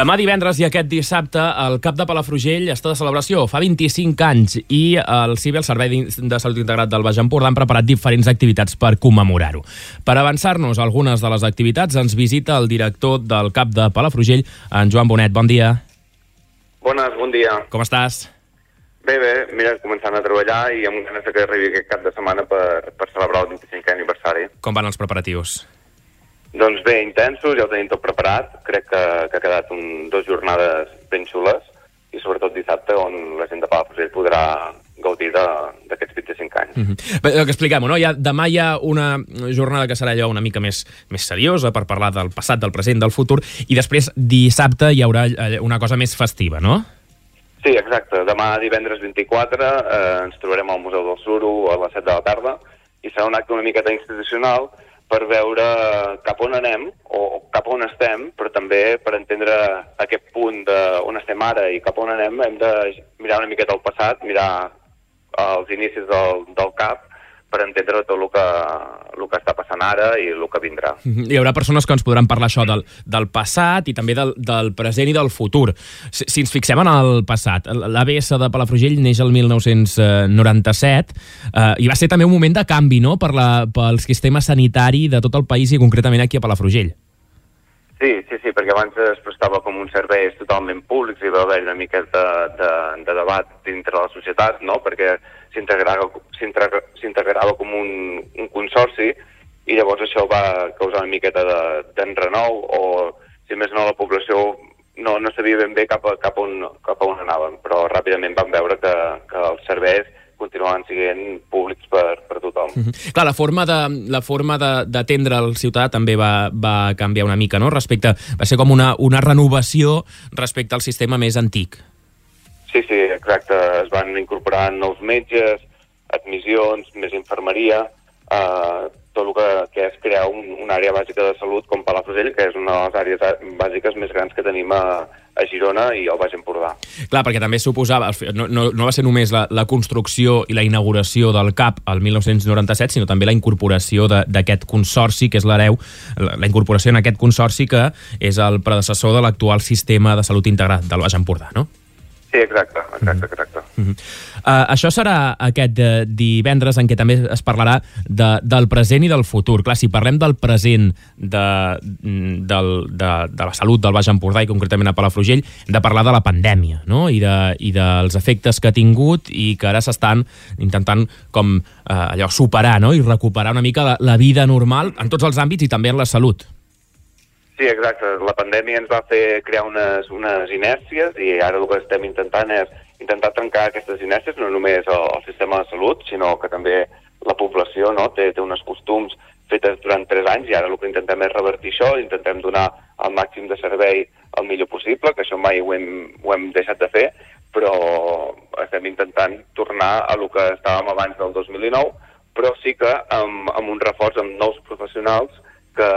Demà divendres i aquest dissabte el CAP de Palafrugell està de celebració. Fa 25 anys i el CIBE, el Servei de Salut Integrat del Baix Empordà, han preparat diferents activitats per commemorar-ho. Per avançar-nos algunes de les activitats ens visita el director del CAP de Palafrugell, en Joan Bonet. Bon dia. Bones, bon dia. Com estàs? Bé, bé, mira, començant a treballar i amb ganes que arribi aquest cap de setmana per, per celebrar el 25è aniversari. Com van els preparatius? Doncs bé, intensos, ja ho tenim tot preparat. Crec que, que ha quedat un, dos jornades ben xules i sobretot dissabte on la gent de Palafrugell podrà gaudir d'aquests 25 anys. Mm -hmm. Bé, que expliquem-ho, no? Ja, demà hi ha una jornada que serà allò una mica més, més seriosa per parlar del passat, del present, del futur, i després dissabte hi haurà una cosa més festiva, no? Sí, exacte. Demà, divendres 24, eh, ens trobarem al Museu del Suro a les 7 de la tarda i serà un acte una miqueta institucional per veure cap on anem o cap on estem, però també per entendre aquest punt de on estem ara i cap on anem hem de mirar una miqueta al passat, mirar els inicis del, del CAP per entendre tot el que, el que està passant ara i el que vindrà. Hi haurà persones que ens podran parlar això del, del passat i també del, del present i del futur. Si, si ens fixem en el passat, l'ABS de Palafrugell neix el 1997 eh, i va ser també un moment de canvi no? per la, pel sistema sanitari de tot el país i concretament aquí a Palafrugell. Sí, sí, sí, perquè abans es prestava com un servei totalment públics i va haver una mica de, de, de debat dintre la societat, no?, perquè s'integrava com un, un consorci i llavors això va causar una miqueta d'enrenou de, o, si més no, la població no, no sabia ben bé cap a, cap, on, cap a on anàvem, però ràpidament vam veure que, que els serveis continuaven sent públics per, per tothom. Mm -hmm. Clar, la forma de la forma d'atendre el ciutadà també va, va canviar una mica, no? Respecte, va ser com una, una renovació respecte al sistema més antic. Sí, sí, exacte. Es van incorporar nous metges, admissions, més infermeria, eh, tot el que, que és crear un, una àrea bàsica de salut com Palafrugell, que és una de les àrees bàsiques més grans que tenim a, a Girona i al Baix Empordà. Clar, perquè també suposava, no, no, no va ser només la, la construcció i la inauguració del CAP al 1997, sinó també la incorporació d'aquest consorci, que és l'hereu, la, la incorporació en aquest consorci que és el predecessor de l'actual sistema de salut integrat del Baix Empordà, no? Sí, exacte, exacte, exacte. Mm -hmm. uh, això serà aquest uh, divendres en què també es parlarà de, del present i del futur. Clar, si parlem del present de, del, de, de la salut del Baix Empordà i concretament a Palafrugell, hem de parlar de la pandèmia no? I, de, i dels efectes que ha tingut i que ara s'estan intentant com uh, allò superar no? i recuperar una mica la, la vida normal en tots els àmbits i també en la salut. Sí, exacte. La pandèmia ens va fer crear unes, unes inèrcies i ara el que estem intentant és intentar trencar aquestes inèrcies, no només el, el sistema de salut, sinó que també la població no? té, té uns costums fetes durant tres anys i ara el que intentem és revertir això, intentem donar el màxim de servei el millor possible, que això mai ho hem, ho hem deixat de fer, però estem intentant tornar a el que estàvem abans del 2019, però sí que amb, amb un reforç amb nous professionals que,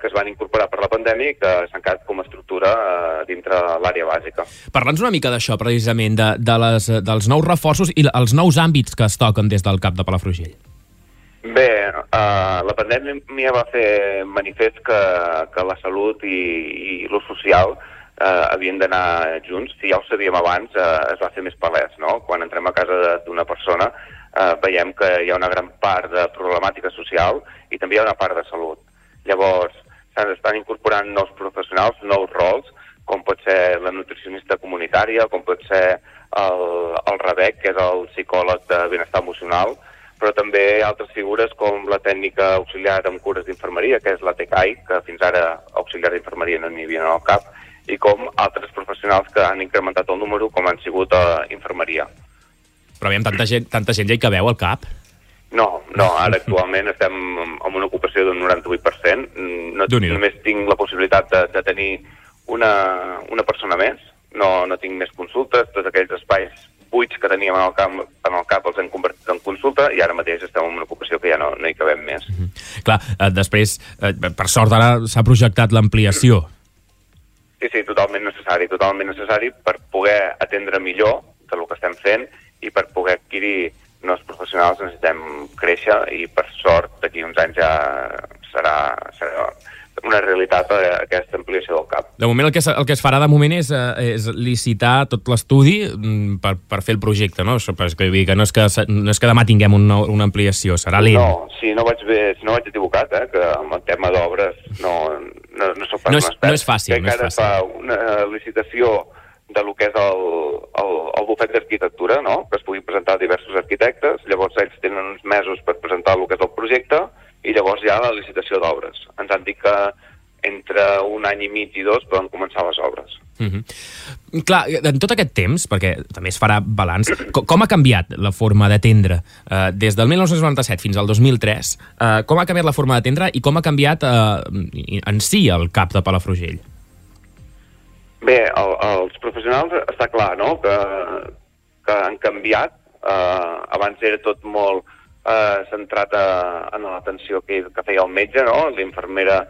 que es van incorporar per la pandèmia i que s'han quedat com a estructura eh, dintre l'àrea bàsica. Parla'ns una mica d'això, precisament, de, de les, dels nous reforços i els nous àmbits que es toquen des del CAP de Palafrugell. Bé, eh, la pandèmia va fer manifest que, que la salut i, i l'ús social eh, havien d'anar junts. Si ja ho sabíem abans, eh, es va fer més palès, no? Quan entrem a casa d'una persona eh, veiem que hi ha una gran part de problemàtica social i també hi ha una part de salut. Llavors, s'estan incorporant nous professionals, nous rols, com pot ser la nutricionista comunitària, com pot ser el, el REBEC, que és el psicòleg de benestar emocional, però també altres figures com la tècnica auxiliar en cures d'infermeria, que és la TECAI, que fins ara auxiliar d'infermeria no n'hi havia al cap, i com altres professionals que han incrementat el número, com han sigut a uh, infermeria. Però aviam, tanta gent, tanta gent ja hi cabeu al cap? No, no, ara actualment estem amb una ocupació d'un 98%. No, només tinc la possibilitat de, de tenir una, una persona més, no, no tinc més consultes, tots aquells espais buits que teníem en el, camp, en el CAP els hem convertit en consulta i ara mateix estem en una ocupació que ja no, no hi cabem més. Mm -hmm. Clar, eh, després, eh, per sort ara s'ha projectat l'ampliació. Sí, sí, totalment necessari, totalment necessari per poder atendre millor de lo que estem fent i per poder adquirir nous professionals necessitem créixer i per sort d'aquí uns anys ja serà, serà una realitat eh, aquesta ampliació del CAP. De moment el que, es, el que es farà de moment és, eh, és licitar tot l'estudi mm, per, per fer el projecte, no? Això, que, dir que no és que, no és que demà tinguem una, una ampliació, serà lent. No, si no vaig, bé, si no vaig equivocat, eh, que amb el tema d'obres no, no, no soc pas no és, no és fàcil, que no és fàcil. fa una licitació de lo que és el, el, el bufet d'arquitectura, no? que es pugui presentar diversos arquitectes, llavors ells tenen uns mesos per presentar el que és el projecte, i llavors hi ha la licitació d'obres. Ens han dit que entre un any i mig i dos poden començar les obres. Mhm. -huh. Clar, en tot aquest temps, perquè també es farà balanç, com, com ha canviat la forma d'atendre uh, des del 1997 fins al 2003? Uh, com ha canviat la forma d'atendre i com ha canviat uh, en si el CAP de Palafrugell? Bé, el, els professionals està clar, no?, que, que han canviat. Uh, abans era tot molt eh, centrat a, en l'atenció que, que feia el metge, no? L'infermera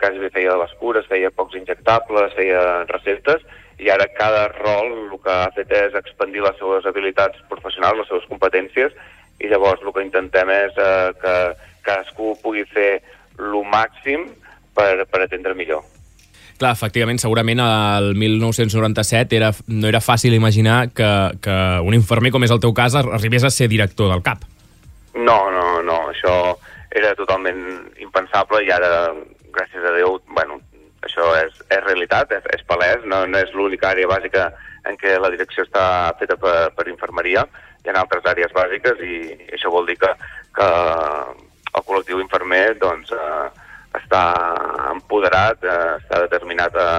quasi bé feia les cures, feia pocs injectables, feia receptes, i ara cada rol el que ha fet és expandir les seves habilitats professionals, les seves competències, i llavors el que intentem és eh, que cadascú pugui fer el màxim per, per atendre millor. Clar, efectivament, segurament el 1997 era, no era fàcil imaginar que, que un infermer, com és el teu cas, arribés a ser director del CAP. No, no, no, això era totalment impensable i ara, gràcies a Déu, bueno, això és, és realitat, és, és palès, no, no és l'única àrea bàsica en què la direcció està feta per, per infermeria, hi ha altres àrees bàsiques i això vol dir que, que el col·lectiu infermer doncs, eh, està empoderat, eh, està determinat a,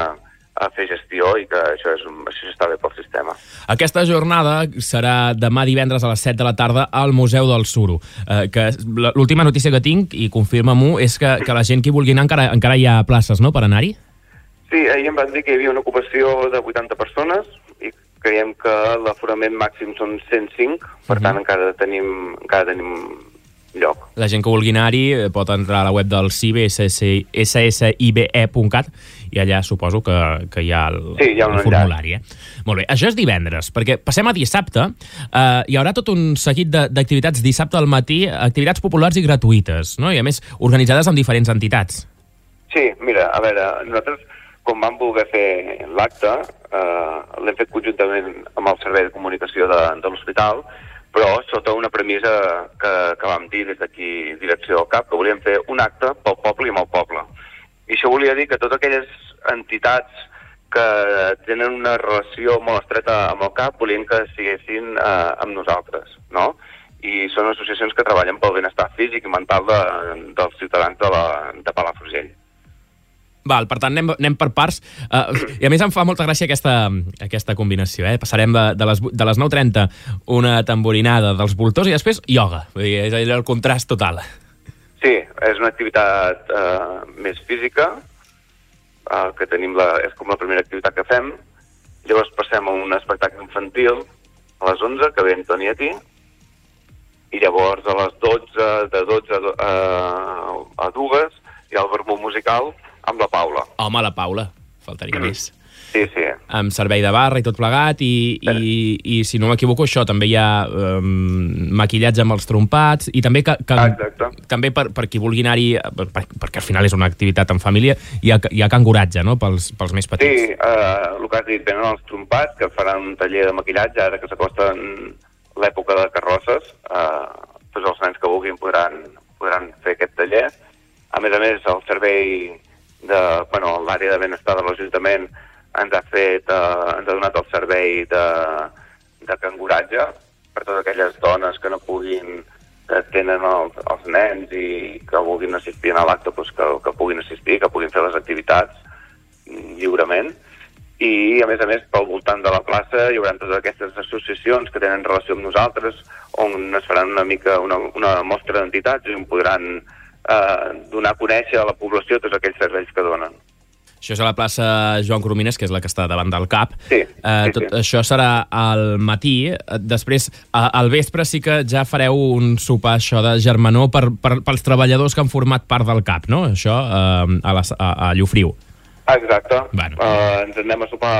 a fer gestió i que això, és, això està bé pel sistema. Aquesta jornada serà demà divendres a les 7 de la tarda al Museu del Suro. Eh, que L'última notícia que tinc, i confirma-m'ho, és que, que la gent que vulgui anar encara, encara hi ha places no, per anar-hi? Sí, ahir em van dir que hi havia una ocupació de 80 persones i creiem que l'aforament màxim són 105, per uh -huh. tant encara tenim, encara tenim lloc. La gent que vulgui anar-hi eh, pot entrar a la web del CIBE, ssibe.cat, i allà suposo que, que hi ha el, sí, hi ha el formulari. Eh? Molt bé, això és divendres, perquè passem a dissabte, eh, hi haurà tot un seguit d'activitats dissabte al matí, activitats populars i gratuïtes, no? i a més organitzades amb diferents entitats. Sí, mira, a veure, nosaltres quan vam voler fer l'acte, eh, l'hem fet conjuntament amb el Servei de Comunicació de, de l'Hospital, però sota una premissa que, que vam dir des d'aquí direcció del CAP, que volíem fer un acte pel poble i amb el poble. I això volia dir que totes aquelles entitats que tenen una relació molt estreta amb el CAP volien que siguessin eh, amb nosaltres, no? I són associacions que treballen pel benestar físic i mental de, dels ciutadans de, la, de Palafrugell. Val, per tant, anem, anem per parts. Uh, I a més em fa molta gràcia aquesta, aquesta combinació. Eh? Passarem de, de les, de les 9.30 una tamborinada dels voltors i després ioga. Vull dir, és el contrast total. Sí, és una activitat uh, més física, uh, que tenim la, és com la primera activitat que fem. Llavors passem a un espectacle infantil a les 11, que ve Antonietti, i llavors a les 12, de 12 a, a, a dues, hi ha el vermut musical amb la Paula. Home, la Paula, faltaria mm. més. Sí, sí. Amb servei de barra i tot plegat, i, i, i si no m'equivoco, això també hi ha um, maquillatge amb els trompats, i també, que, que, també per, per qui vulgui anar-hi, per, perquè al final és una activitat en família, hi ha, hi ha canguratge, no?, pels, pels més petits. Sí, uh, el que has dit, tenen els trompats, que faran un taller de maquillatge, ara que s'acosten l'època de carrosses, uh, tots els nens que vulguin podran, podran fer aquest taller. A més a més, el servei de, bueno, l'àrea de benestar de l'Ajuntament ens ha fet, eh, ens ha donat el servei de, de canguratge per totes aquelles dones que no puguin que tenen els, els nens i que vulguin assistir a l'acte doncs que, que puguin assistir, que puguin fer les activitats lliurement. I a més a més pel voltant de la plaça hi haurà totes aquestes associacions que tenen relació amb nosaltres on es faran una mica una, una mostra d'entitats i on podran eh, donar a conèixer a la població tots aquells serveis que donen. Això és a la plaça Joan Coromines, que és la que està davant del CAP. Sí, eh, sí, tot sí. Això serà al matí. Després, al vespre sí que ja fareu un sopar això de germanor per, per, pels treballadors que han format part del CAP, no? Això eh, a, la, a, a Llufriu. Exacte. Bueno. Uh, ens anem a sopar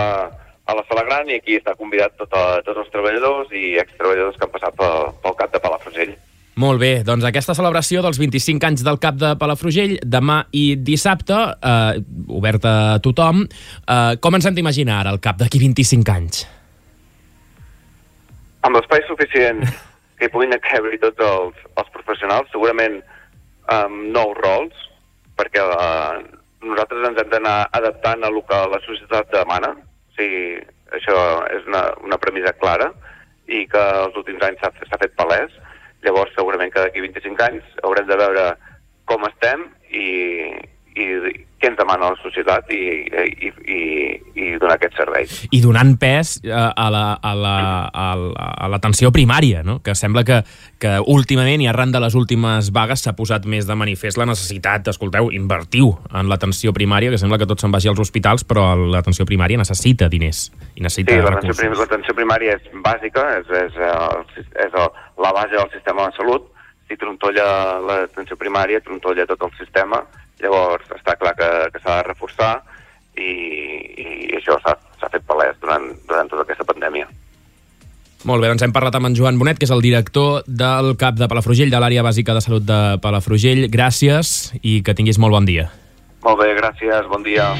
a la sala gran i aquí està convidat tot a, tots els treballadors i extreballadors que han passat pel, pel CAP de Palafrugell. Molt bé, doncs aquesta celebració dels 25 anys del CAP de Palafrugell, demà i dissabte, eh, oberta a tothom. Eh, com ens hem d'imaginar ara el CAP d'aquí 25 anys? Amb espai suficient que hi puguin cabre tots els, els professionals, segurament amb nous rols, perquè eh, nosaltres ens hem d'anar adaptant a el que la societat demana. O sigui, això és una, una premissa clara i que els últims anys s'ha fet palès. Llavors, segurament que d'aquí 25 anys haurem de veure com estem i, i què ens demana la societat i, i, i, i donar aquest servei. I donant pes eh, a l'atenció la, a la, a primària, no? que sembla que, que últimament i arran de les últimes vagues s'ha posat més de manifest la necessitat, escolteu, invertiu en l'atenció primària, que sembla que tot se'n vagi als hospitals, però l'atenció primària necessita diners i necessita sí, recursos. Sí, l'atenció primària és bàsica, és, és, és, és la base del sistema de salut, si trontolla l'atenció primària, trontolla tot el sistema, Llavors, està clar que, que s'ha de reforçar i, i això s'ha fet palès durant, durant tota aquesta pandèmia. Molt bé, doncs hem parlat amb en Joan Bonet, que és el director del CAP de Palafrugell, de l'àrea bàsica de salut de Palafrugell. Gràcies i que tinguis molt bon dia. Molt bé, gràcies, bon dia.